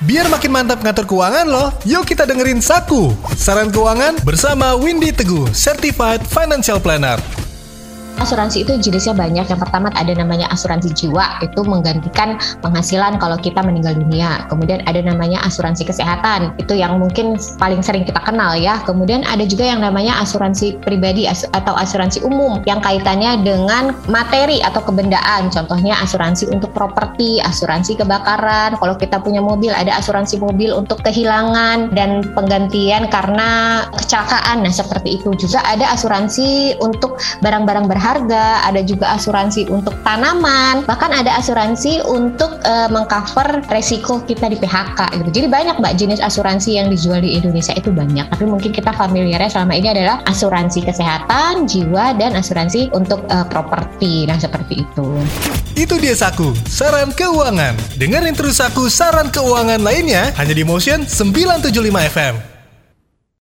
Biar makin mantap ngatur keuangan loh, yuk kita dengerin Saku. Saran keuangan bersama Windy Teguh, Certified Financial Planner. Asuransi itu jenisnya banyak. Yang pertama ada namanya asuransi jiwa, itu menggantikan penghasilan kalau kita meninggal dunia. Kemudian ada namanya asuransi kesehatan, itu yang mungkin paling sering kita kenal ya. Kemudian ada juga yang namanya asuransi pribadi atau asuransi umum yang kaitannya dengan materi atau kebendaan. Contohnya asuransi untuk properti, asuransi kebakaran. Kalau kita punya mobil ada asuransi mobil untuk kehilangan dan penggantian karena kecelakaan. Nah, seperti itu. Juga ada asuransi untuk barang-barang berharga harga, ada juga asuransi untuk tanaman, bahkan ada asuransi untuk uh, mengcover resiko kita di PHK gitu. Jadi banyak Mbak jenis asuransi yang dijual di Indonesia itu banyak. Tapi mungkin kita familiarnya selama ini adalah asuransi kesehatan, jiwa dan asuransi untuk uh, properti. Nah, seperti itu. Itu dia Saku, saran keuangan. Dengerin terus Saku saran keuangan lainnya hanya di Motion 975 FM.